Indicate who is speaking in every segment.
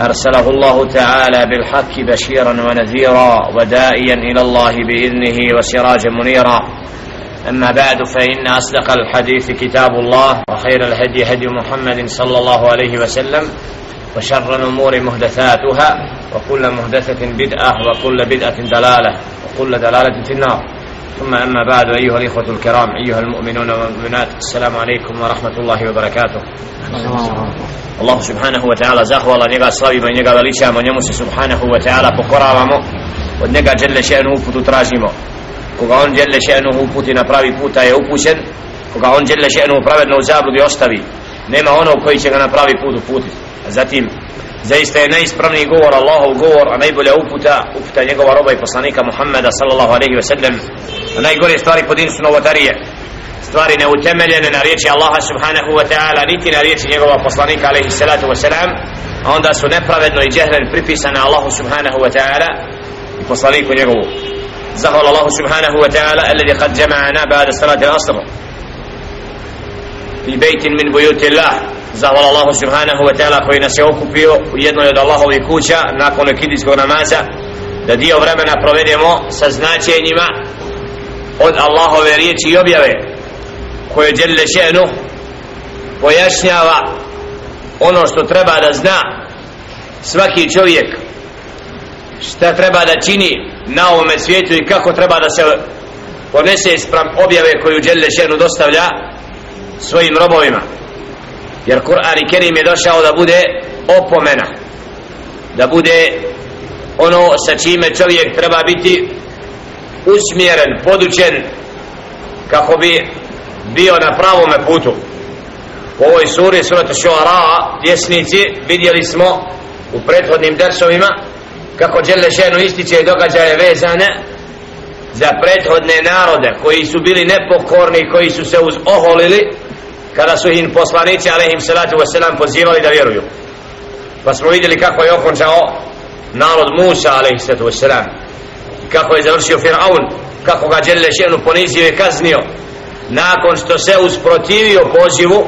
Speaker 1: أرسله الله تعالى بالحق بشيرا ونذيرا ودائيا إلى الله بإذنه وسراجا منيرا. أما بعد فإن أصدق الحديث كتاب الله وخير الهدي هدي محمد صلى الله عليه وسلم وشر الأمور محدثاتها وكل محدثه بدعة وكل بدعة دلالة وكل دلالة في النار. ثم أما بعد أيها الإخوة الكرام أيها المؤمنون والمؤمنات السلام عليكم ورحمة الله وبركاته الله سبحانه وتعالى زahvala njega slavimo i njega veličamo njemu se subhanahu wa ta'ala pokoravamo od njega dželle še'nu uputu tražimo koga on dželle še'nu uputi na pravi puta je upućen koga on dželle še'nu pravedno u zabludi ostavi nema onog koji će ga na pravi put uputiti a zatim zaista je najispravniji govor Allahov govor a najbolja uputa uputa njegova roba i poslanika Muhammeda sallallahu alaihi ve sellem a najgore stvari po din su novotarije. Stvari neutemeljene na riječi Allaha subhanahu wa ta'ala niti na riječi njegova poslanika alaihi salatu wa salam a onda su nepravedno i džehlen pripisane Allahu subhanahu wa ta'ala i poslaniku njegovu. Zahvala Allahu subhanahu wa ta'ala alladhi qad jama'ana ba'da salati al-asr. Fi bejtin min bujuti Allah zahvala Allahu subhanahu wa ta'ala koji nas je okupio u jednoj od Allahovih kuća nakon ekidijskog namaza da dio vremena provedemo sa značenjima od Allahove riječi i objave koje djelje še'nu pojašnjava ono što treba da zna svaki čovjek šta treba da čini na ovome svijetu i kako treba da se ponese sprem objave koju djelje še'nu dostavlja svojim robovima jer Kur'an i Kerim je došao da bude opomena. Da bude ono sa čime čovjek treba biti usmjeren, podučen kako bi bio na pravome putu. U ovoj suri surata Šuara vjesnici vidjeli smo u prethodnim dersovima kako Đele Šenu ističe događaje vezane za prethodne narode koji su bili nepokorni koji su se uzoholili kada su im poslanici alaihim salatu wasalam pozivali da vjeruju. Pa smo vidjeli kako je okončao narod Musa alaihim salatu wasalam kako je završio Fir'aun kako ga Đele Šenu ponizio i kaznio. Nakon što se usprotivio pozivu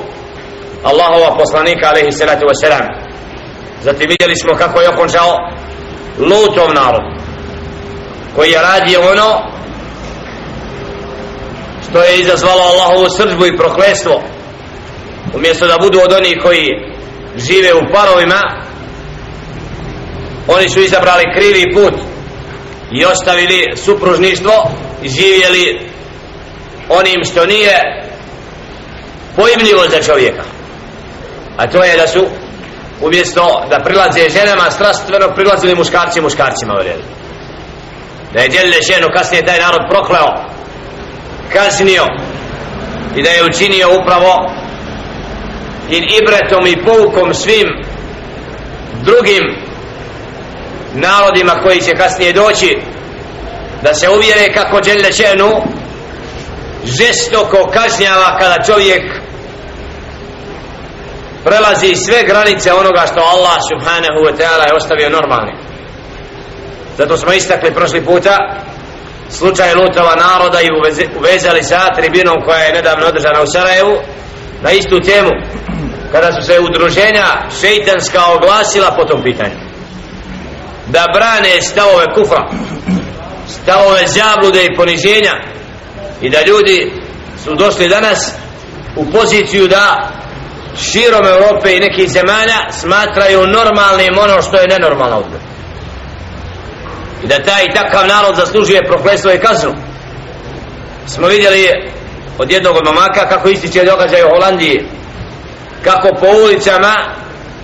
Speaker 1: Allahova poslanika alaihi salatu wasalam zatim vidjeli smo kako je okončao Lutov narod koji je radio ono što je izazvalo Allahovu sržbu i proklestvo umjesto da budu od onih koji žive u parovima oni su izabrali krivi put i ostavili supružništvo i živjeli onim što nije pojmljivo za čovjeka. A to je da su umjesto da prilaze ženama strastveno prilazili muškarci muškarcima vjerili da je djelile ženu kasnije taj narod prokleo kaznio i da je učinio upravo i ibretom i poukom svim drugim narodima koji će kasnije doći da se uvjere kako djelje ženu žestoko kažnjava kada čovjek prelazi sve granice onoga što Allah subhanahu wa ta'ala je ostavio normalni zato smo istakli prošli puta slučaj Lutova naroda i uvezali sa tribinom koja je nedavno održana u Sarajevu na istu temu kada su se udruženja šeitanska oglasila po tom pitanju. Da brane stavove kufra stavove zablude i poniženja. I da ljudi su došli danas u poziciju da širom Europe i nekih zemalja smatraju normalnim ono što je nenormalno odbor i da taj takav narod zaslužuje prokletstvo i kaznu. Smo vidjeli od jednog od mamaka kako ističe događaj u Holandiji kako po ulicama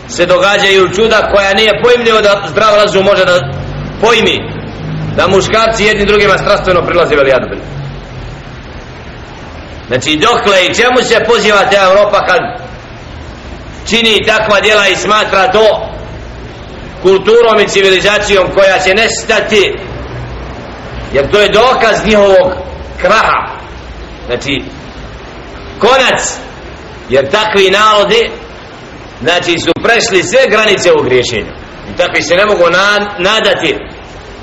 Speaker 1: se događaju čuda koja nije pojmljivo da zdrav razum može da pojmi da muškarci jedni drugima strastveno prilaze velijadobili Znači dokle i čemu se poziva ta Europa kad čini takva djela i smatra to kulturom i civilizacijom koja će nestati jer to je dokaz njihovog kraha. Znači konac jer takvi narodi znači su prešli sve granice u griješenju i takvi se ne mogu nadati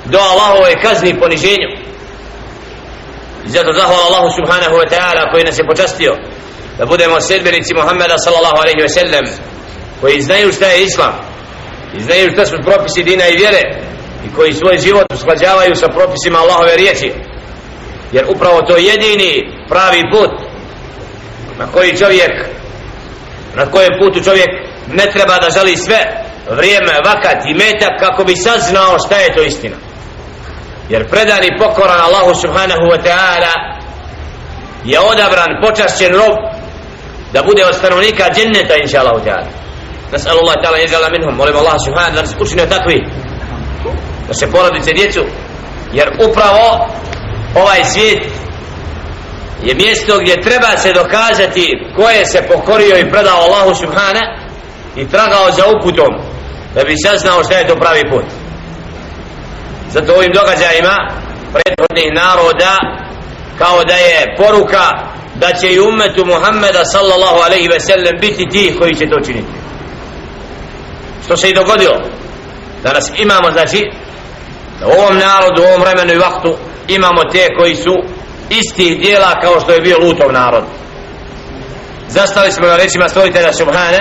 Speaker 1: do Allahove kazni i poniženju. Zato zahvala Allahu subhanahu wa ta'ala koji nas je počastio da budemo sedbenici Muhammeda sallallahu alaihi wa sallam koji znaju šta je islam i znaju šta su propisi dina i vjere i koji svoj život usklađavaju sa propisima Allahove riječi. Jer upravo to jedini pravi put na koji čovjek na kojem putu čovjek ne treba da žali sve vrijeme, vakat i metak kako bi saznao šta je to istina. Jer predan i pokoran Allahu subhanahu wa ta'ala je odabran počašćen rob da bude od stanovnika dženneta inša Allahu ta'ala. Nas'alu Allah ta'ala ježala minhum. Molim Allah subhanahu da nas učine takvi da se porodice djecu. Jer upravo ovaj svijet je mjesto gdje treba se dokazati ko je se pokorio i predao Allahu subhana i tragao za uputom da bi saznao šta je to pravi put. Zato ovim događajima prethodnih naroda kao da je poruka da će i umetu Muhammeda sallallahu alaihi ve sellem biti ti koji će to činiti. Što se i dogodilo danas imamo znači da u ovom narodu, u ovom vremenu i vaktu imamo te koji su istih dijela kao što je bio lutov narod. Zastali smo na rečima stvoritelja Subhana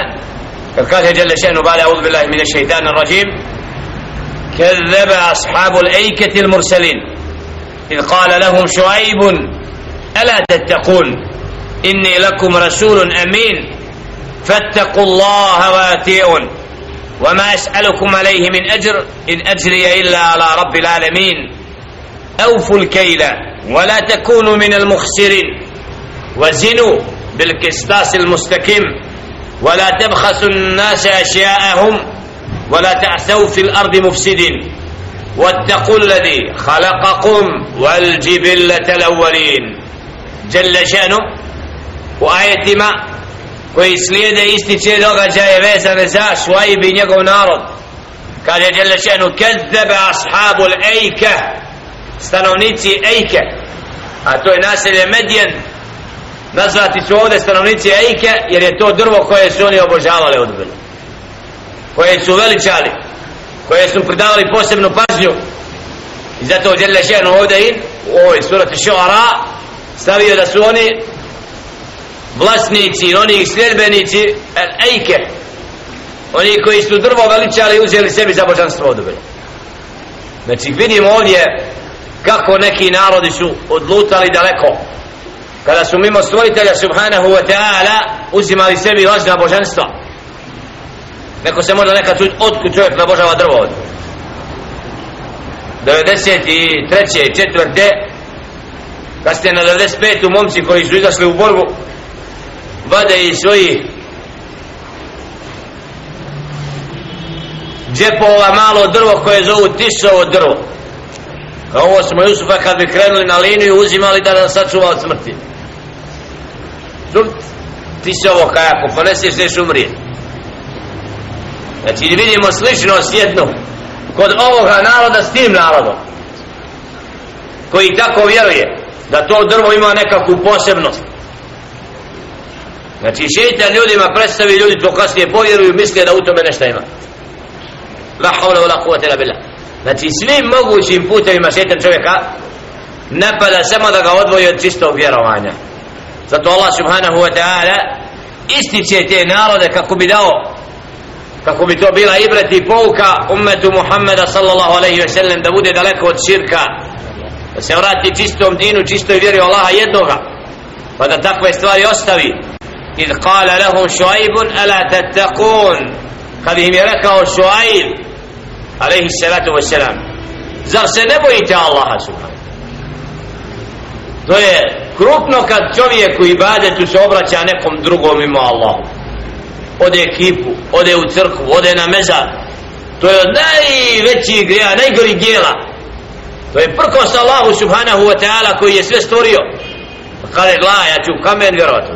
Speaker 1: kad kaže Jelle še'nu bale audu billahi mine šeitana rajim. كذب أصحاب الأيكة المرسلين إذ قال لهم شعيب ألا تتقون إني لكم رسول أمين فاتقوا الله واتيئون وما أسألكم عليه من أجر إن أجري إلا على رب العالمين أوفوا الكيل ولا تكونوا من المخسرين. وزنوا بالكستاس المستقيم. ولا تبخسوا الناس أشياءهم. ولا تعثوا في الأرض مفسدين. واتقوا الذي خلقكم والجبلة الأولين. جل شأنه. وآية ما. koji slijede ističe događaje vezane za Šuajb i njegov narod kaže Jelle šenu kezzebe ashabul ejke stanovnici ejke a to je naselje Medjen. Nazvati su ovdje stanovnici ejke jer je to drvo koje su oni obožavali odbili koje su veličali koje su pridavali posebnu pažnju. I zato Jelle šenu ovdje i u ovoj surati Šuara stavio da su oni vlasnici, oni sljedbenici ejke oni koji su drvo veličali i uzeli sebi za božanstvo odbili znači vidimo ovdje kako neki narodi su odlutali daleko kada su mimo stvoritelja subhanahu wa ta'ala uzimali sebi lažna božanstva neko se možda nekad čuti otkud čovjek nabožava drvo od 93. i 4. kad ste na 95. momci koji su izašli u borbu vade i svojih džepova malo drvo koje zovu tisovo drvo kao ovo smo Jusufa kad bi krenuli na liniju uzimali da nas sačuva od smrti tisovo kajako pa poneseš neš umrije znači vidimo sličnost jednu kod ovoga naroda s tim narodom koji tako vjeruje da to drvo ima nekakvu posebnost Znači šeitan ljudima predstavi ljudi to kasnije povjeruju misle da u tome nešto ima. La hawla wa la quwwata illa billah. Znači svim mogućim putevima šetan čovjeka ne pada samo da ga odvoji od čistog vjerovanja. Zato Allah subhanahu wa ta'ala ističe te narode kako bi dao kako bi to bila ibrati pouka umetu Muhammeda sallallahu alaihi wa sallam da bude daleko od širka da se vrati čistom dinu, čistoj vjeri Allaha jednoga pa da takve stvari ostavi id kala lahum šuaibun ala tattakun kad im je rekao šuaib alaihi salatu wasalam zar se ne bojite Allaha subhanahu to je krupno kad čovjek u ibadetu se obraća nekom drugom mimo Allahu. Ode ekipu, ode u crkvu, ode na mezar. To je od najvećih greja, najgori gijela to je prkost Allahu subhanahu wa ta'ala koji je sve stvorio. Pa Kada je gla, ja ću kamen vjerovatno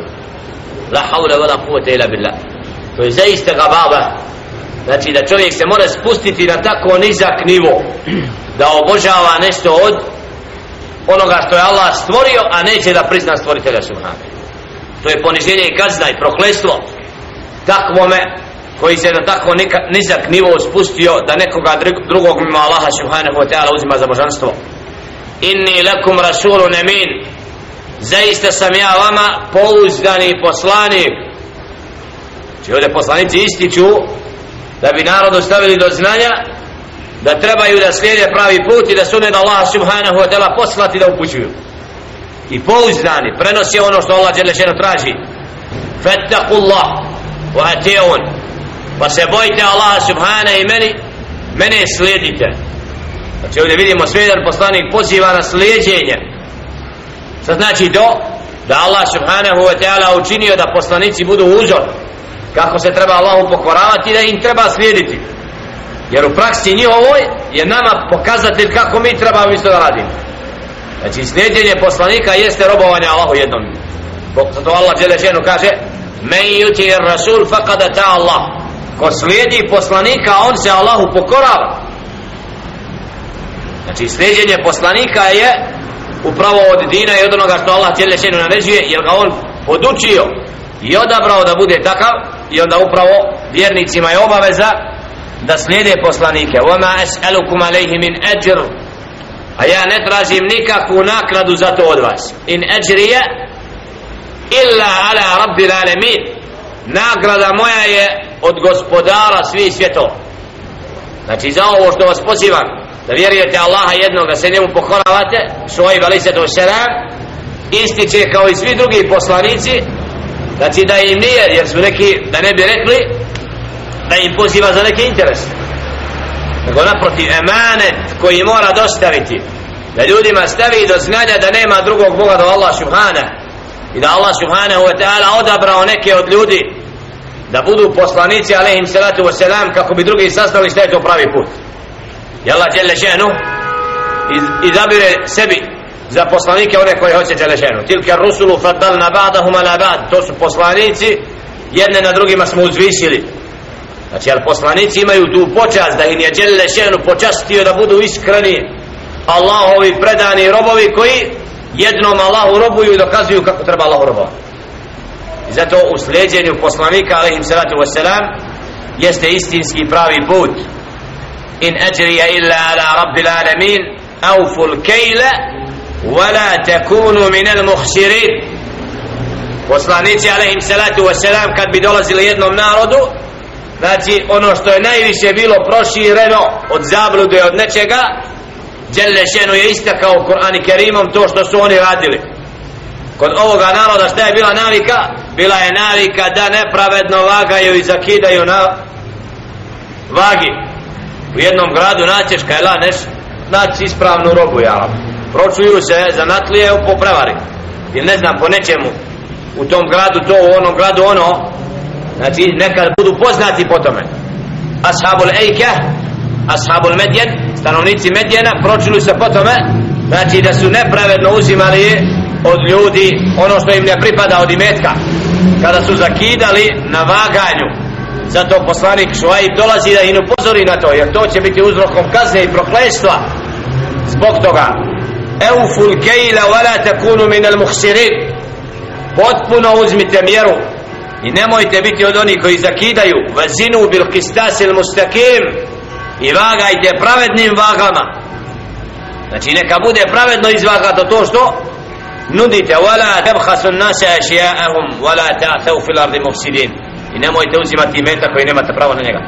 Speaker 1: la hawla wa la quvata ila billah. To je zaista gababa znači da čovjek se mora spustiti na tako nizak nivo da obožava nešto od onoga što je Allah stvorio a neće da prizna stvoritelja Subhana. To je poniženje i kazna i proklestvo takvome koji se na tako nizak nivo spustio da nekoga drugog mimo Allaha subhanahu wa ta'ala uzima za božanstvo. Inni lakum rasulun amin. Zaista sam ja vama pouzdani poslanik. Či ovdje poslanici ističu da bi narod ostavili do znanja da trebaju da slijede pravi put i da su da Allah subhanahu wa ta'ala poslati da upućuju. I pouzdani prenosi ono što Allah Đelešeno traži. Fattakullah wa ati'un. Pa se bojite Allah subhanahu i meni mene slijedite. Znači ovdje vidimo sve jedan poslanik poziva na slijedjenje. Što znači to da Allah subhanahu wa ta'ala učinio da poslanici budu uzor kako se treba Allahu pokoravati da im treba slijediti. Jer u praksi njihovoj je nama pokazatelj kako mi trebamo isto da radimo. Znači slijedjenje poslanika jeste robovanje Allahu jednom. Zato Allah Đelešenu kaže men yuti rasul faqad ta Allah. Ko slijedi poslanika on se Allahu pokorava. Znači slijedjenje poslanika je upravo od dina i od onoga što Allah Đelešenu naređuje jer ga on podučio i odabrao da bude takav i onda upravo vjernicima je obaveza da slijede poslanike وَمَا أَسْأَلُكُمْ عَلَيْهِ مِنْ أَجْرُ a ja ne tražim nikakvu nakladu za to od vas in أَجْرِيَ إِلَّا عَلَى رَبِّ الْعَلَمِينَ nagrada moja je od gospodara svih svjetova znači za ovo što vas pozivam da vjerujete Allaha jednog da se njemu pokoravate šoib alaih sallatu wasalam ističe kao i svi drugi poslanici znači da im nije jer su neki da ne bi rekli da im poziva za neki interes. Nego naprotiv emanet koji mora dostaviti da ljudima stavi do znanja da nema drugog Boga do Allah subhana i da Allah subhanahu wa ta'ala odabrao neke od ljudi da budu poslanici alaihim salatu wa salam kako bi drugi saznali šta je to pravi put. I Allah djelle ženu izabire sebi za poslanike one koje hoće Đelešenu. Tilke rusulu faddalna ba'dahum ala ba'd. To su poslanici jedne na drugima smo uzvisili. Znači ali poslanici imaju tu počast da im je Đelešenu počastio da budu iskreni? Allahovi predani robovi koji jednom Allahu robuju i dokazuju kako treba Allahu robovati. I zato u sljeđenju poslanika alaihim salatu wasalam jeste istinski pravi put. In ajrija illa ala rabbil alamin awful kejla ولا تكونوا من المخسرين poslanici alaihim salatu wasalam kad bi dolazili jednom narodu znači ono što je najviše bilo prošireno od zablude od nečega Đelešenu je istakao u Kur'ani Kerimom to što su oni radili kod ovoga naroda šta je bila navika bila je navika da nepravedno vagaju i zakidaju na vagi u jednom gradu naćeš kaj laneš naći ispravnu robu ja pročuju se zanatlije po prevari. Ili ne znam po nečemu. U tom gradu to u onom gradu ono. Znači nekad budu poznati po tome. Ashabul ejke ashabul medjen stanovnici medjena pročuju se po tome. Znači da su nepravedno uzimali od ljudi ono što im ne pripada od imetka. Kada su zakidali na vaganju zato poslanik Šuaib dolazi da im upozori na to jer to će biti uzrokom kazne i prokletstva. Zbog toga Eufu l-kejla Vala takunu minel muhsirin. Potpuno uzmite mjeru I nemojte biti od onih koji zakidaju. Vazinu bil kistasil mustakim I vagajte pravednim vagama. Znači neka bude pravedno izvagato to što Nudite. Wala tebhasu nasa ašijaahum Wala ta'tau fil ardi mufsidin. I nemojte uzimati imeta koji nemate pravo na njega.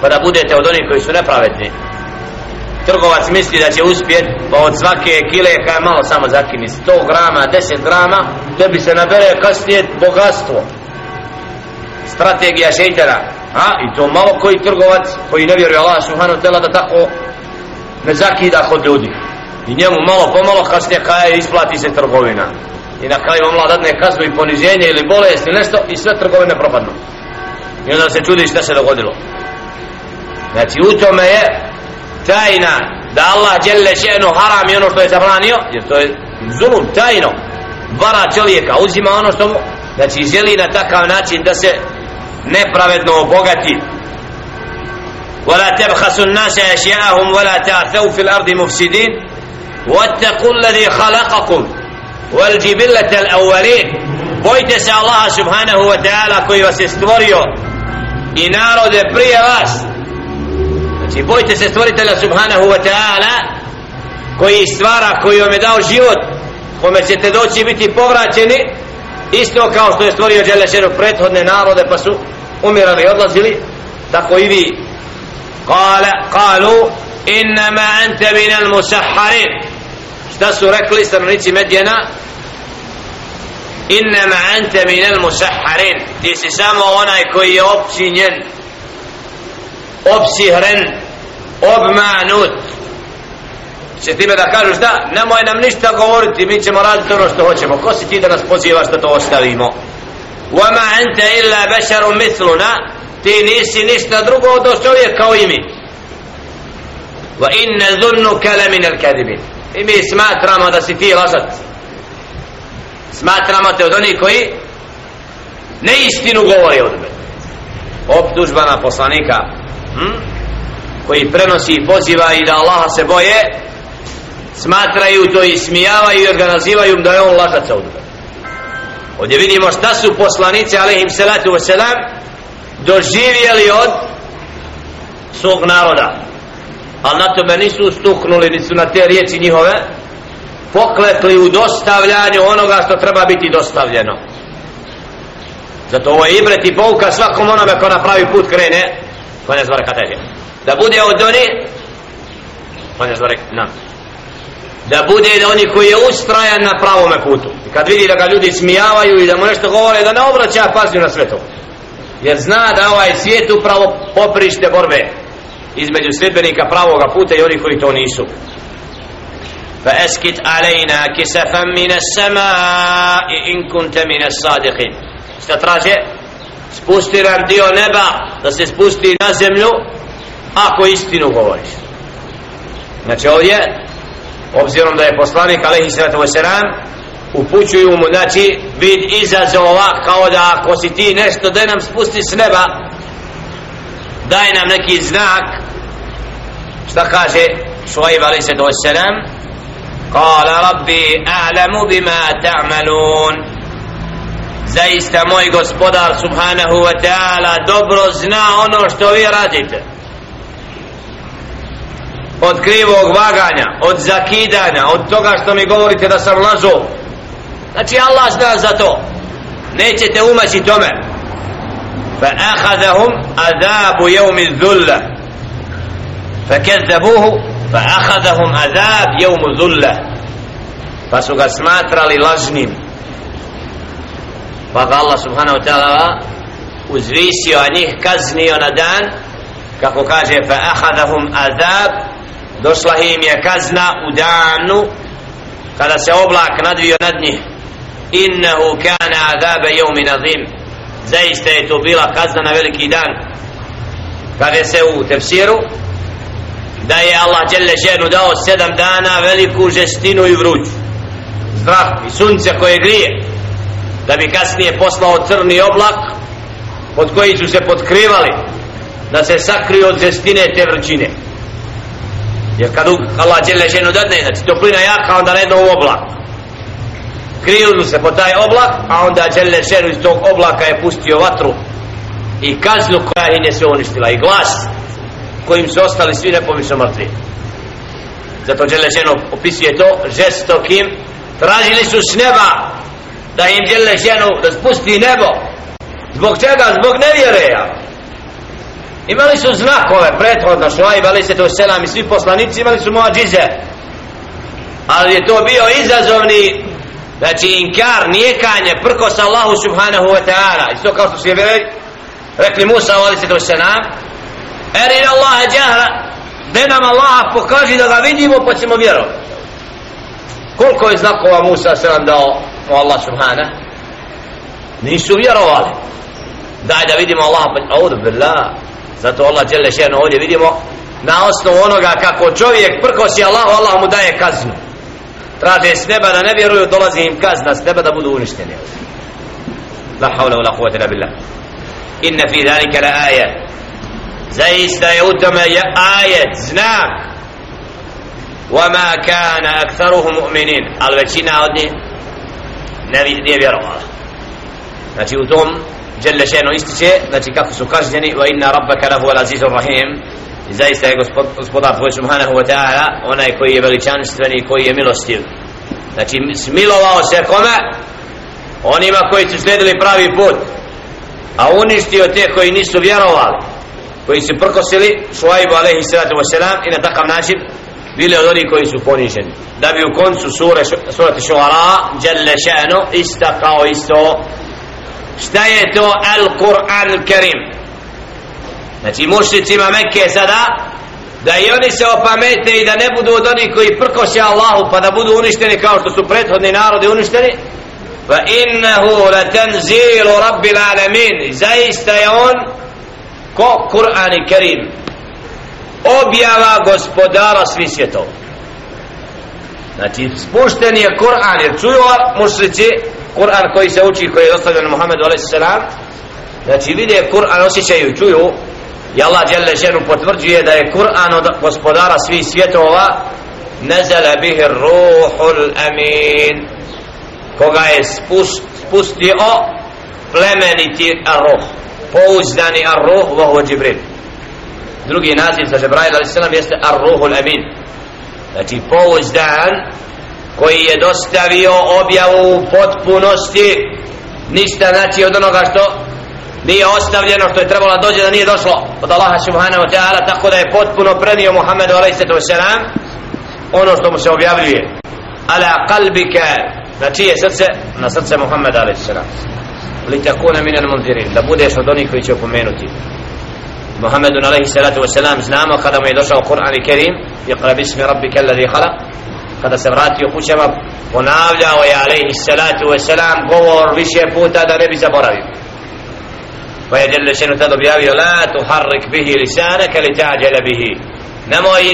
Speaker 1: Pa da budete od onih koji su nepravedni trgovac misli da će uspjet pa od svake kile kaj malo samo zakini. 100 grama, 10 grama bi se nabere kasnije bogatstvo. Strategija šeitana. A i to malo koji trgovac koji ne vjeruje Allah subhanahu tela da tako ne zakida kod ljudi. I njemu malo pomalo kasnije kaj isplati se trgovina. I na kraju omla dadne kaznu i poniženje ili bolest ili nešto i sve trgovine propadnu. I onda se čudi šta se dogodilo. Znači u tome je tajna da Allah djelle še'nu haram i ono što je zabranio jer to je zulum tajno vara čovjeka uzima ono što mu znači želi na takav način da se nepravedno obogati ولا تبخسوا الناس أشياءهم ولا تعثوا في الأرض مفسدين واتقوا الذي خلقكم والجبلة الأولين bojte se Allaha subhanahu wa ta'ala koji vas je stvorio i narode prije vas znači bojte se stvoritelja subhanahu wa ta'ala koji stvara koji vam je dao život kome ćete doći biti povraćeni isto kao što je stvorio Đelešenu prethodne narode pa su umirali i odlazili tako i vi. Kale, kalu innama ente minal musaharin šta su rekli stanovnici Medjena? Innama ente minal musaharin ti si samo onaj koji je općinjen opsihren obmanut će time da kažu šta nemoj nam ništa govoriti mi ćemo raditi ono što hoćemo ko si ti da nas pozivaš da to ostavimo وما أنت إلا بشر مثلنا تنيسي نشتا درغو دو سوية كويمي وإن ظنك لمن الكاذبين إمي سمعت راما دا ستي رصد سمعت راما تودوني كوي neistinu govori od mene optužba na poslanika hm? koji prenosi i poziva i da Allaha se boje smatraju to i smijavaju i organizivaju da je on lažac od Ovdje vidimo šta su poslanici alaihim salatu wasalam doživjeli od svog naroda. Ali na tome nisu stuknuli, nisu na te riječi njihove pokletli u dostavljanju onoga što treba biti dostavljeno. Zato ovo je ibret i pouka svakom onome ko na pravi put krene ko ne zvore kateže. Da bude od oni ko ne zvore nam da bude da oni koji je ustrajan na pravome putu i kad vidi da ga ljudi smijavaju i da mu nešto govore da ne obraća pažnju na sve to jer zna da ovaj svijet upravo poprište borbe između sljedbenika pravoga puta i onih koji to nisu فأسكت علينا كسفا من السماء إن كنت من الصادقين šta traže spusti nam dio neba da se spusti na zemlju ako istinu govoriš znači ovdje obzirom da je poslanik alaihi sallatu wasalam upućuju mu znači vid izazova kao da ako si ti nešto da nam spusti s neba daj nam neki znak šta kaže šuaib alaihi sallatu wasalam قال ربي أعلم بما تعملون zaista moj gospodar subhanahu wa ta'ala dobro zna ono što vi radite od krivog vaganja, od zakidanja, od toga što mi govorite da sam lažo. Znači Allah zna za to. Nećete umaći tome. Fa ahadahum azabu jevmi dhulla. Fa kezzabuhu fa ahadahum azab jevmu lažnim. Pa ga Allah subhanahu wa ta'ala uzvisio, a njih kaznio na dan, kako kaže, fa ahadahum azab došla im je kazna u danu kada se oblak nadvio nad njih. Innehu kana azabe jevmi nazim zaista je to bila kazna na veliki dan. Kaže se u tefsiru da je Allah Đelle ženu dao sedam dana veliku žestinu i vruć. Zrak i sunce koje grije da bi kasnije poslao crni oblak pod koji su se potkrivali da se sakriju od zestine te vrućine Jer kad Allah djele ženu dadne, znači toplina jaka, onda redno u oblak. Kriju se po taj oblak, a onda djele ženu iz tog oblaka je pustio vatru i kaznu koja im je se uništila i glas kojim su ostali svi nepomično mrtvi. Zato djele ženu opisuje to žestokim. Tražili su s neba da im djele ženu da spusti nebo. Zbog čega? Zbog nevjereja imali su znakove prethodno Šuaib ali se to selam i svi poslanici imali su muadžize. Ali je to bio izazovni znači inkar, nijekanje prko sa Allahu subhanahu wa ta'ala. Isto kao što su je rekli Musa ali se to selam eri Allah džahra da nam Allah pokaži da ga vidimo pa ćemo vjerovati koliko je znakova Musa selam dao? u Allah subhanahu nisu vjerovali daj da vidimo Allah pa audu billah zato Allah dželle šeno ovdje vidimo na osnovu onoga kako čovjek prkosi Allahu Allah mu daje kaznu traže s neba da ne vjeruju dolazi im kazna s neba da budu uništeni la havla wala quwwata illa billah inna fi zalika la aya zaista je u tome je ajet znak وما كان أكثرهم مؤمنين ali većina od njih ne nije vjerovala. Znači u tom Jelle šeno ističe znači kako su kažnjeni wa inna rabbaka lahu al-azizur rahim. I zaista je gospod, gospodar tvoj subhanahu wa ta'ala onaj koji je veličanstveni koji je milostiv. Znači smilovao se kome? Onima koji su slijedili pravi put a uništio te koji nisu vjerovali koji su prkosili Šuajbu alaihi sallatu wasalam i na takav način bili od onih koji su poniženi. Da bi u koncu sure surati šuara Jelle še'nu istakao isto šta je to Al-Quran Karim? Znači mušnicima Mekke sada da i oni se opamete i da ne budu od onih koji prkoše Allahu pa da budu uništeni kao što su prethodni narodi uništeni. Fa innahu la tanzilu rabbil alamin. Zaista je on ko Kur'an Karim objava gospodara svih svjetova. Znači spušten je Kur'an jer čuju mušrici Kur'an koji se uči koji je dostavljen Muhammedu a.s. znači vide Kur'an osjećaju čuju. I Allah dželle ženu potvrđuje da je Kur'an od gospodara svih svjetova. Nezele bihi ruhul amin. Koga je spust, spustio plemeniti arruh. Pouzdani arruh vohu Jibril drugi naziv za Džibrail a.s. jeste arruhul amin znači pouzdan koji je dostavio objavu u potpunosti ništa znači od onoga što nije ostavljeno što je trebalo dođe da nije došlo od Allaha subhanahu wa ta'ala tako da je potpuno prenio Muhammedu a.s. ono što mu se objavljuje ala qalbika na čije srce na srce Muhammeda a.s. li takuna min al munzirin da budeš od onih koji će opomenuti Muhammedu a.s. znamo kada mu je došao Kur'an i Kerim iqra bismi rabbika alladhi khalaq kada se vratio kućama ponavljao je alaihi salatu wasalam govor više puta da ne bi zaboravio pa je Jelle šenu tad objavio la tuharrik bihi lisanaka li ta'đele bihi nemoj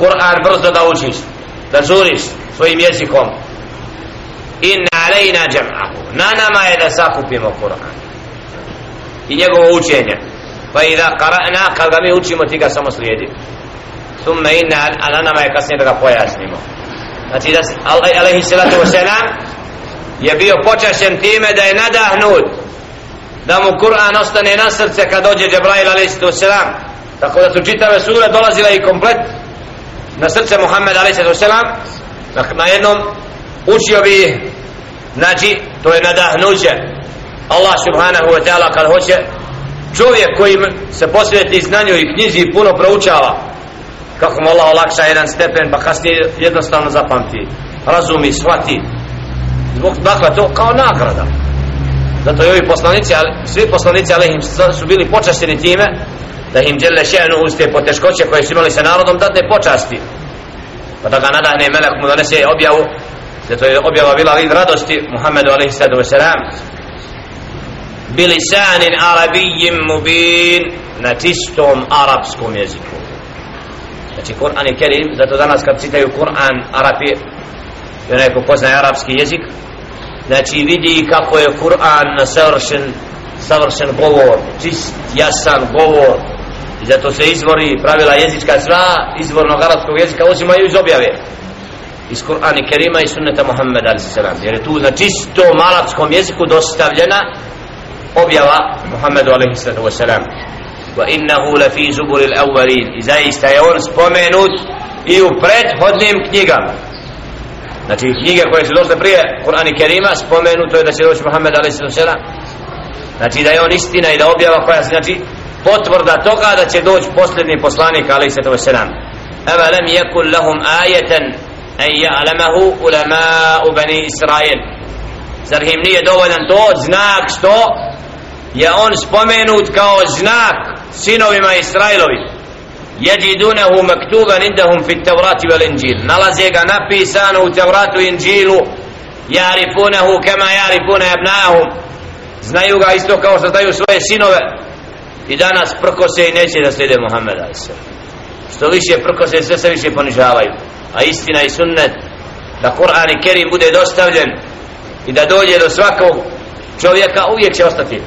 Speaker 1: Kur'an brzo da učiš da žuriš svojim jezikom in alejna jam'ahu na nama je da sakupimo Kur'an i njegovo učenje pa i da qara'na kad ga mi učimo ti ga samo slijedi. Thumma inna ala nama je kasnije da ga pojasnimo. Znači da alaihi salatu wasalam je bio počašen time da je nadahnut da mu Kur'an ostane na srce kad dođe Džebrail alaihi salatu wasalam tako da su čitave sure dolazile i komplet na srce Muhammed alaihi salatu wasalam dakle, na jednom učio bi znači to je nadahnuće. Allah subhanahu wa ta'ala kad hoće čovjek koji se posvjeti znanju i knjizi puno proučava. Kako mu Allah olakša jedan stepen pa kasnije jednostavno zapamti. Razumi, shvati. Zbog dakle to kao nagrada. Zato i ovi poslanici ali, svi poslanici ali im su bili počašteni time da im djele še'nu uz te poteškoće koje su imali sa narodom da počasti. Pa da ga nadahne melek mu donese objavu zato je objava bila vid radosti Muhammedu alaihi sallatu wasalam bilisanin arabijim mubin na čistom arapskom jeziku. Znači Kur'an je kerim zato danas kad citaju Kur'an Arapi i onaj ko poznaje arapski jezik znači vidi kako je Kur'an savršen savršen govor čist, jasan govor. I zato se izvori pravila jezička sva izvornog arapskog jezika uzimaju iz objave. Iz Kur'ana Kerima i sunneta Muhammed a.s. jer je tu na čistom arapskom jeziku dostavljena objava Muhammedu a.s wa innahu la fi lafi zuburil awvalin i zaista je on spomenut i u prethodnim knjigama znači knjige koje su došle prije Kur'an i Kerima spomenuto je da će doći Muhammed a.s. znači da je on istina i da objava koja se znači potvrda toga da će doći posljednji poslanik a.s. Eva lam yakun lahum ayatan an ya'lamahu ulama'u bani Israil zar im nije dovoljan to znak što je on spomenut kao znak sinovima Israilovi. Jeđidunehu maktuban indahum fit tevrati vel inđil nalaze ga napisano u tevratu inđilu jarifunehu kema jarifune ebnahum. Znaju ga isto kao što znaju svoje sinove. I danas prkose i neće da slijede Muhammeda što više prkose sve se više ponižavaju. A istina i sunnet da Kur'an i Kerim bude dostavljen i da dođe do svakog čovjeka uvijek će ostati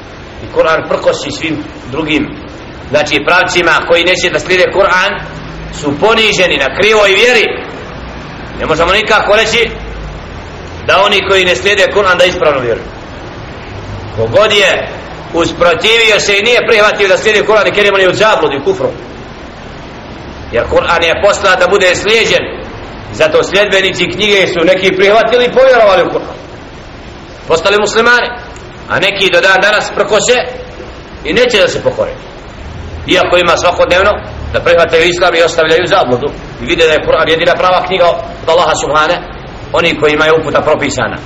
Speaker 1: i Kur'an prkosi svim drugim. Znači pravcima koji neće da slijede Kur'an su poniženi na krivoj vjeri. Ne možemo nikako reći da oni koji ne slijede Kur'an da ispravno vjeruju kogod je usprotivio se i nije prihvatio da slijedi Kur'an i kerimo ni u zabludi, u kufru. Jer Kur'an je posla da bude slijeđen. Zato sljedbenici knjige su neki prihvatili i povjerovali u Kur'an. Postali muslimani a neki do dan danas prkose i neće da se pokore iako ima svakodnevno da prihvataju islam i ostavljaju zabludu i vide da je Kur'an jedina prava knjiga od Allaha subhane oni koji imaju uputa propisana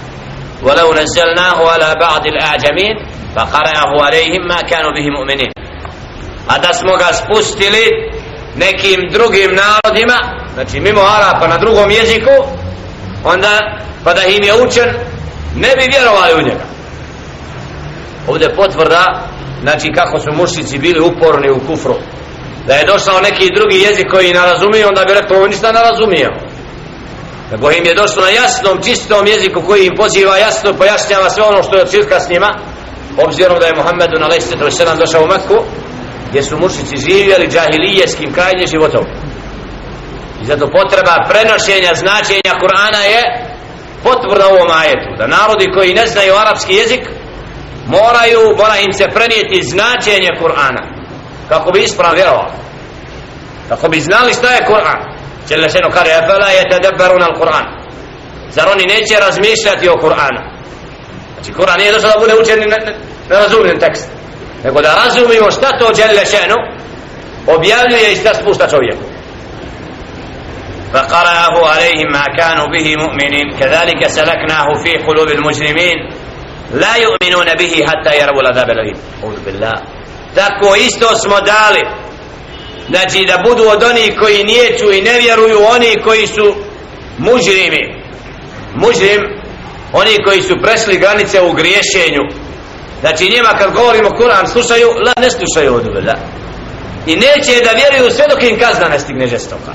Speaker 1: ولو نزلناه على بعض الأعجمين فقرأه عليهم ما كانوا به مؤمنين a da smo ga spustili nekim drugim narodima znači mimo Arapa na drugom jeziku onda pa da im je učen ne bi vjerovali u njega ovdje potvrda znači kako su mušici bili uporni u kufru. Da je došao neki drugi jezik koji ne razumije onda bi rekao ovo ništa ne razumije. Nego im je došlo na jasnom čistom jeziku koji im poziva jasno pojašnjava sve ono što je od širka s njima. Obzirom da je Muhammedu na lejstetu došao u Mekku gdje su mušici živjeli džahilijeskim krajnje životom. I zato potreba prenošenja značenja Kur'ana je potvrda ovom ajetu. Da narodi koji ne znaju arapski jezik moraju, mora im se prenijeti značenje Kur'ana kako bi ispravno vjerovali kako bi znali šta je Kur'an Jelle šenu kare efela je tedebberun al Kur'an zar oni neće razmišljati o Kur'anu znači Kur'an nije došao da bude učen nerazumljen tekst nego da razumimo šta to Jelle šenu objavljuje i šta spušta čovjeku فقرأه عليهم ما كانوا به مؤمنين كذلك سلكناه في قلوب المجرمين La yu'minuna bihi hatta يروا العذاب الأليم أعوذ billah. تكو إستو smo dali. Znači da budu od onih koji nijeću i ne vjeruju Oni koji su mužrimi. Mužrim Oni koji su prešli granice u griješenju. Znači njima kad govorimo Kur'an slušaju La ne slušaju od ubeda I neće da vjeruju sve dok im kazna ne stigne žestoka.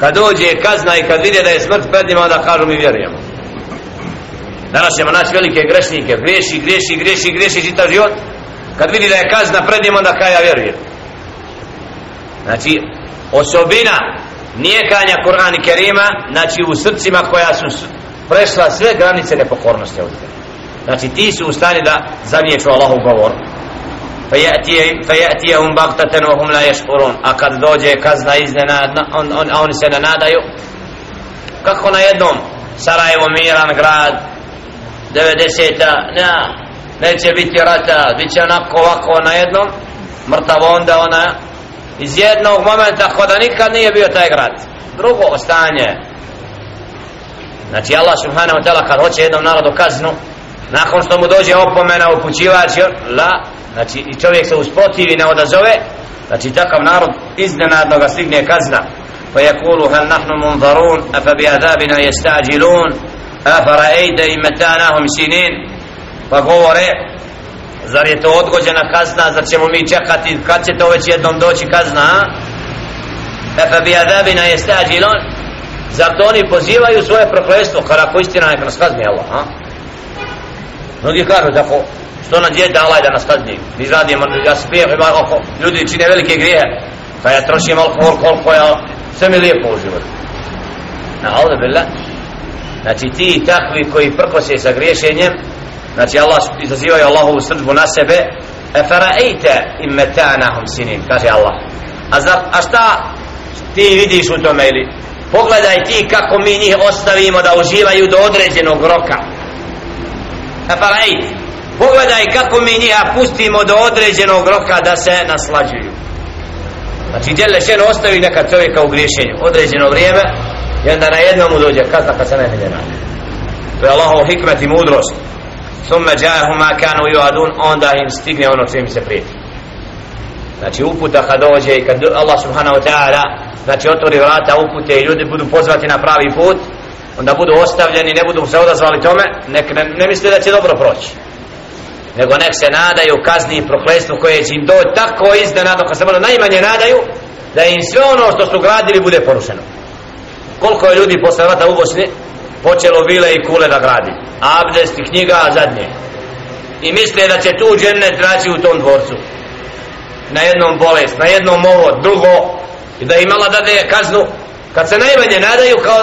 Speaker 1: Kad dođe kazna i kad vide da je smrt pred njima Onda kažu mi vjerujemo. danas ćemo naći velike grešnike griješi, griješi, griješi, griješi čitav život kad vidi da je kazna pred njima onda kaj ja vjerujem znači osobina nijekanja Kur'ana i Kerima znači u srcima koja su prešla sve granice nepokornosti ovdje znači ti su u stani da zaniječu Allahu govor فيأتيهم بغتة وهم لا يشكرون a kad dođe kazna iznenadna on, on, oni se ne nadaju kako na jednom Sarajevo miran grad 90-a ne, neće biti rata bit će onako ovako na jednom mrtavo onda ona iz jednog momenta hoda nikad nije bio taj grad. Drugo stanje znači Allah subhanahu wa ta'ala kad hoće jednom narodu kaznu nakon što mu dođe opomena upućivač la znači i čovjek se uspotivi, ne odazove znači takav narod iznenadno ga stigne kazna. Pa yakulu hal nahnu munzarun afa bi i yastajilun sinin? Pa govore zar je to odgođena kazna? Zar ćemo mi čekati? Kad će to već jednom doći kazna efe bi adabina yastajilun. Zar to oni pozivaju svoje prokletstvo? Kada ako istina neka nas kazni Allah ha? mnogi kažu tako što nam djede Allah da nas kazni? Mi radimo, ja spijem ima oko ljudi čine velike grijehe. Pa ja trošim alkohol koliko ja sve mi lijepo u životu. Na ovdje bila znači ti takvi koji prkose sa griješenjem znači Allah izazivaju Allahovu srđbu na sebe e faraejte im metanahum sinin kaže Allah. A, zar, a šta ti vidiš u tome ili? Pogledaj ti kako mi njih ostavimo da uživaju do određenog roka. E pogledaj kako mi njih pustimo do određenog roka da se naslađuju. Znači djele šeno ostavi neka čovjeka u griješenju. Određeno vrijeme i onda na jednom dođe kazna kad se najmilje nađe to je Allahov hikmet i mudrost. Summe džahum ma kanu juadun onda im stigne ono što im se prijeti. Znači uputa kad dođe i kad Allah subhanahu wa ta'ala znači otvori vrata upute i ljudi budu pozvati na pravi put onda budu ostavljeni ne budu se odazvali tome nek ne, ne misle da će dobro proći. Nego nek se nadaju kazni i prokletstvu koje će im doći tako iznenadno kad se možda najmanje nadaju da im sve ono što su gradili bude porušeno koliko je ljudi posle rata u Bosni počelo vile i kule da gradi? Abdest i knjiga zadnje. I misle da će tu džennet traći u tom dvorcu. Na jednom bolest, na jednom ovo, drugo. I da imala da je kaznu. Kad se najmanje nadaju kao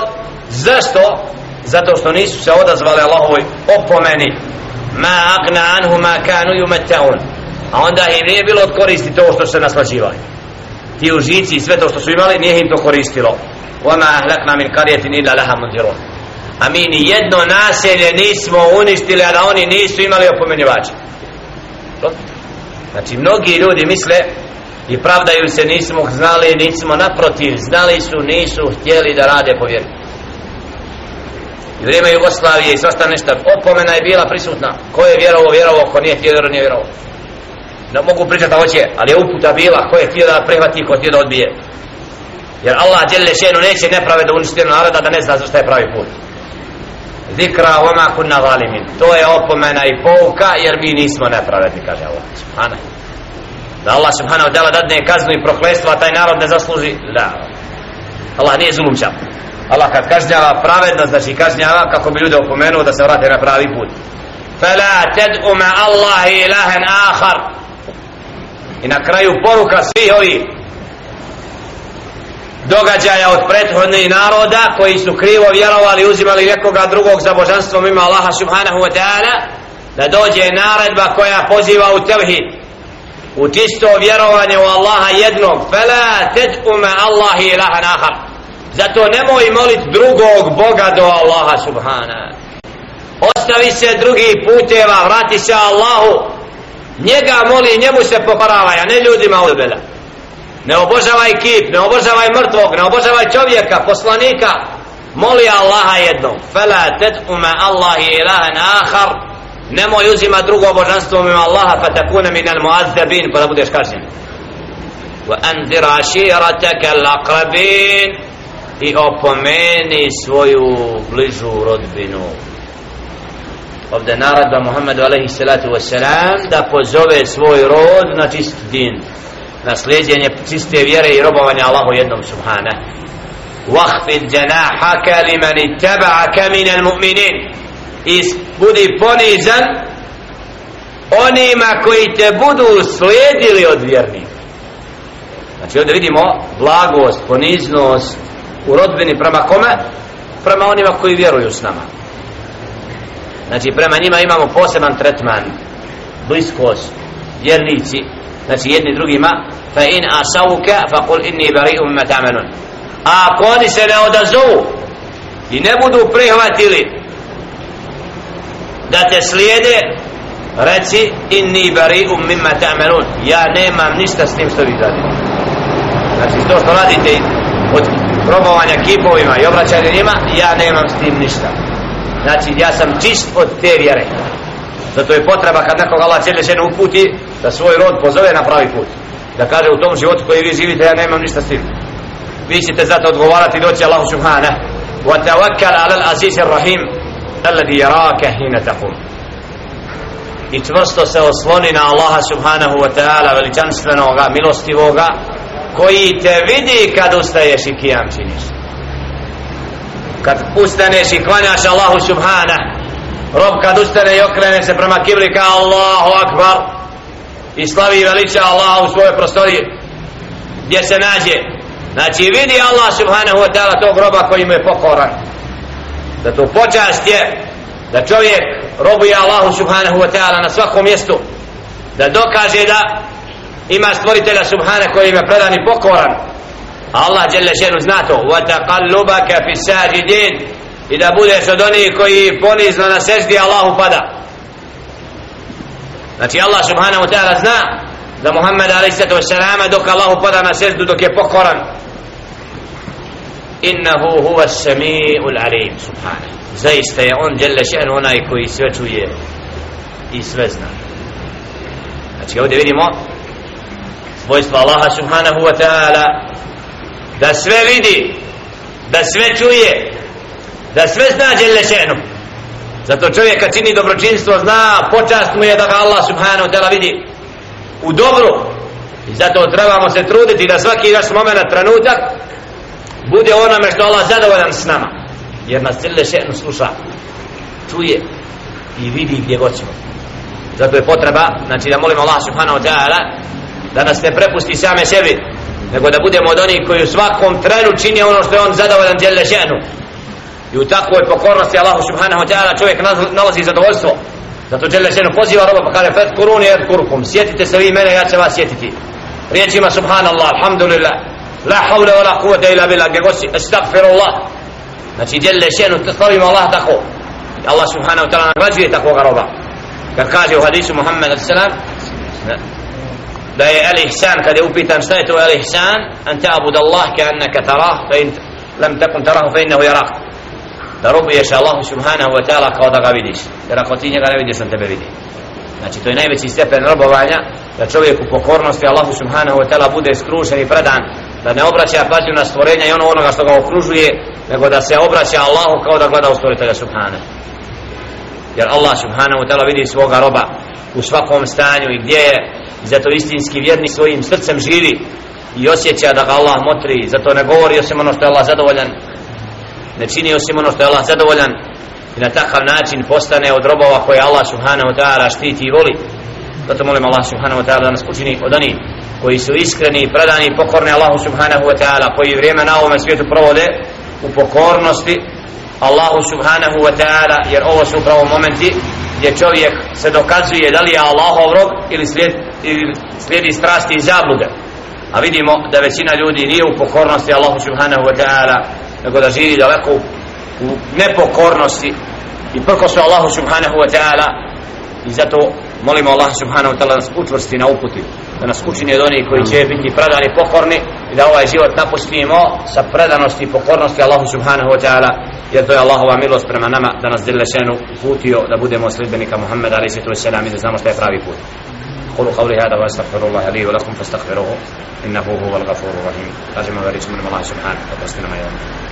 Speaker 1: zašto? zato što nisu se odazvali Allahovoj opomeni. Ma agna anhu ma kanu yumattaun. A onda im nije bilo od koristi to što se naslađivali. Ti užici i sve to što su imali nije im to koristilo. وما أهلكنا من قرية إلا لها منذرون a mi ni jedno naselje nismo uništili a da oni nisu imali opomenjivača znači mnogi ljudi misle i pravdaju se nismo znali nismo naprotiv znali su nisu htjeli da rade po vjeru i vrijeme Jugoslavije i svašta nešto opomena je bila prisutna ko je vjerovo vjerovo ko nije htio vjerovo nije vjerovo ne mogu pričati da hoće ali je uputa bila ko je htio da prihvati ko htio da odbije jer Allah djelje šenu neće neprave da uništiti naroda da ne zna zašto je pravi put. Zikra oma kunna zalimin. to je opomena i pouka jer mi nismo nepravedni kaže Allah Subhana. da Allah subhanahu wa ta'ala dadne kaznu i proklestva taj narod ne zasluži da. Allah nije zulumčan Allah kad kažnjava pravedno znači kažnjava kako bi ljude opomenuo da se vrate na pravi put. Fala tad'u ma Allah ilahan akhar. I na kraju poruka svih ovih događaja od prethodnih naroda koji su krivo vjerovali uzimali nekoga drugog za božanstvo mimo Allaha subhanahu wa ta'ala da dođe naredba koja poziva u tevhid u čisto vjerovanje u Allaha jednog fela tad'u ma ilaha ilahan akhar Zato nemoj molit drugog Boga do Allaha subhana. Ostavi se drugi puteva, vrati se Allahu. Njega moli, njemu se poparavaj a ne ljudima odbela. Ne obožavaj kip, ne obožavaj mrtvog, ne obožavaj čovjeka, poslanika. Moli Allaha jednom. Fela ted'uma Allahi ilahan ahar. Nemoj uzima drugo božanstvo mimo Allaha, pa takune minal muazzabin, pa da budeš kažen. Wa anzir aširataka al-aqrabin i opomeni svoju bližu rodbinu ovdje naradba Muhammedu alaihi salatu wasalam da pozove svoj rod na čist din na slijedjenje čiste vjere i robovanja Allahu jednom subhana wahfid janahaka liman ittaba'aka min almu'minin is i budi ponizan onima koji te budu slijedili od vjernika znači ovdje vidimo blagost, poniznost u rodbini prema kome? Prema onima koji vjeruju s nama. Znači prema njima imamo poseban tretman, bliskost, vjernici, znači jedni drugima, fa in asauka fa kul inni bari'um mimma ta'malun. A ako oni se ne odazovu i ne budu prihvatili da te slijede, reci inni bari'um mimma ta'malun. Ja nemam ništa s tim što vi radite. Znači to što radite od robovanja kipovima i obraćanja njima ja nemam s tim ništa znači ja sam čist od te vjere zato je potreba kad nekog Allah cijele žene uputi da svoj rod pozove na pravi put. Da kaže u tom životu koji vi živite ja nemam ništa s tim. Vi ćete zato odgovarati doći Allahu subhana wa tawakkal ala al-aziz ar-rahim alladhi yaraka hina taqum. I čvrsto se osloni na Allaha subhanahu wa ta'ala veličanstvenoga milostivoga koji te vidi kad ustaješ i kijam činiš. Kad ustaneš i klanjaš Allahu subhana rob kad ustane i okrene se prema kibli ka Allahu akbar i slavi veliča Allah u svojoj prostoriji. Gdje se nađe. Znači vidi Allah subhanahu wa ta'ala tog roba koji mu je pokoran. Da to počast je da čovjek robuje Allahu subhanahu wa ta'ala na svakom mjestu. Da dokaže da ima stvoritelja subhana koji ima predan i pokoran. Allah dželle šenu zna to. wa taqallubaka fi sajidin i da budeš od onih koji ponizno na seždi Allahu pada znači Allah subhanahu wa ta'ala zna da Muhammed alaihissalatu wassalama dok Allahu pada na seždu dok je pokoran innahu huwa as-sami'ul alim subhanahu. Zaista je on djelle šenu onaj koji sve čuje i sve zna. Znači ovdje vidimo svojstvo Allaha subhanahu wa ta'ala da sve vidi da sve čuje da sve zna djelle še'nu zato čovjek kad čini dobročinstvo zna počast mu je da ga Allah subhanahu wa ta'ala vidi u dobru. I zato trebamo se truditi da svaki naš moment trenutak bude onome što Allah zadovoljan s nama. Jer nas cilje še'nu sluša čuje i vidi gdje god zato je potreba znači da molimo Allah subhanahu wa ta'ala da nas ne prepusti same sebi nego da budemo od onih koji u svakom trenu čini ono što je on zadovoljan djelje še'nu. I u takvoj pokornosti Allahu subhanahu wa ta'ala čovjek nalazi zadovoljstvo zato žele se poziva roba pa kaže fet kuruni ed kurkum sjetite se vi mene ja će vas sjetiti riječima subhanallah alhamdulillah la hawla wa la kuvata ila billah gdje gosi znači žele šenu slavimo Allah tako Allah subhanahu wa ta'ala nagrađuje takvoga roba kad kaže u hadisu Muhammed a.s. da je al-ihsan kad je upitan šta je to al-ihsan an ta'bud Allah ka annaka tarah fa in lam takun tarahu fa innahu yarak da robuješ Allahu subhanahu wa ta'ala kao da ga vidiš. Jer ako ti njega ne vidiš on tebe vidi. Znači to je najveći stepen robovanja da čovjek u pokornosti Allahu subhanahu wa ta'ala bude skrušen i predan da ne obraća pažnju na stvorenja i ono onoga što ga okružuje nego da se obraća Allahu kao da gleda u stvoritelja subhanahu. Jer Allah subhanahu wa ta'ala vidi svoga roba u svakom stanju i gdje je. Zato istinski vjerni svojim srcem živi i osjeća da ga Allah motri. Zato ne govori osim ono što je Allah zadovoljan ne čini osim ono što je Allah zadovoljan i na takav način postane od robova koje Allah subhanahu wa ta'ala štiti i voli. Zato molim Allah subhanahu wa ta'ala da nas učini od onih koji su iskreni, predani i pokorni Allahu subhanahu wa ta'ala koji vrijeme na ovome svijetu provode u pokornosti Allahu subhanahu wa ta'ala jer ovo su upravo momenti gdje čovjek se dokazuje da li je Allahov rob ili, slijed, ili slijedi strasti i zablude. A vidimo da većina ljudi nije u pokornosti Allahu subhanahu wa ta'ala nego da živi daleko u nepokornosti i prko su Allahu subhanahu wa ta'ala i zato molimo Allah subhanahu wa ta'ala da nas učvrsti na uputi da nas učini od onih koji će biti predani i pokorni i da ovaj život napustimo sa predanosti i pokornosti Allahu subhanahu wa ta'ala jer to je Allahova milost prema nama da nas delešenu uputio da budemo sljedbenika Muhammeda alaihi sallatu wasalam i da znamo što je pravi put قولوا قولي هذا واستغفر الله لي ولكم فاستغفروه انه هو الغفور الرحيم ترجمه وريش من الله سبحانه وتعالى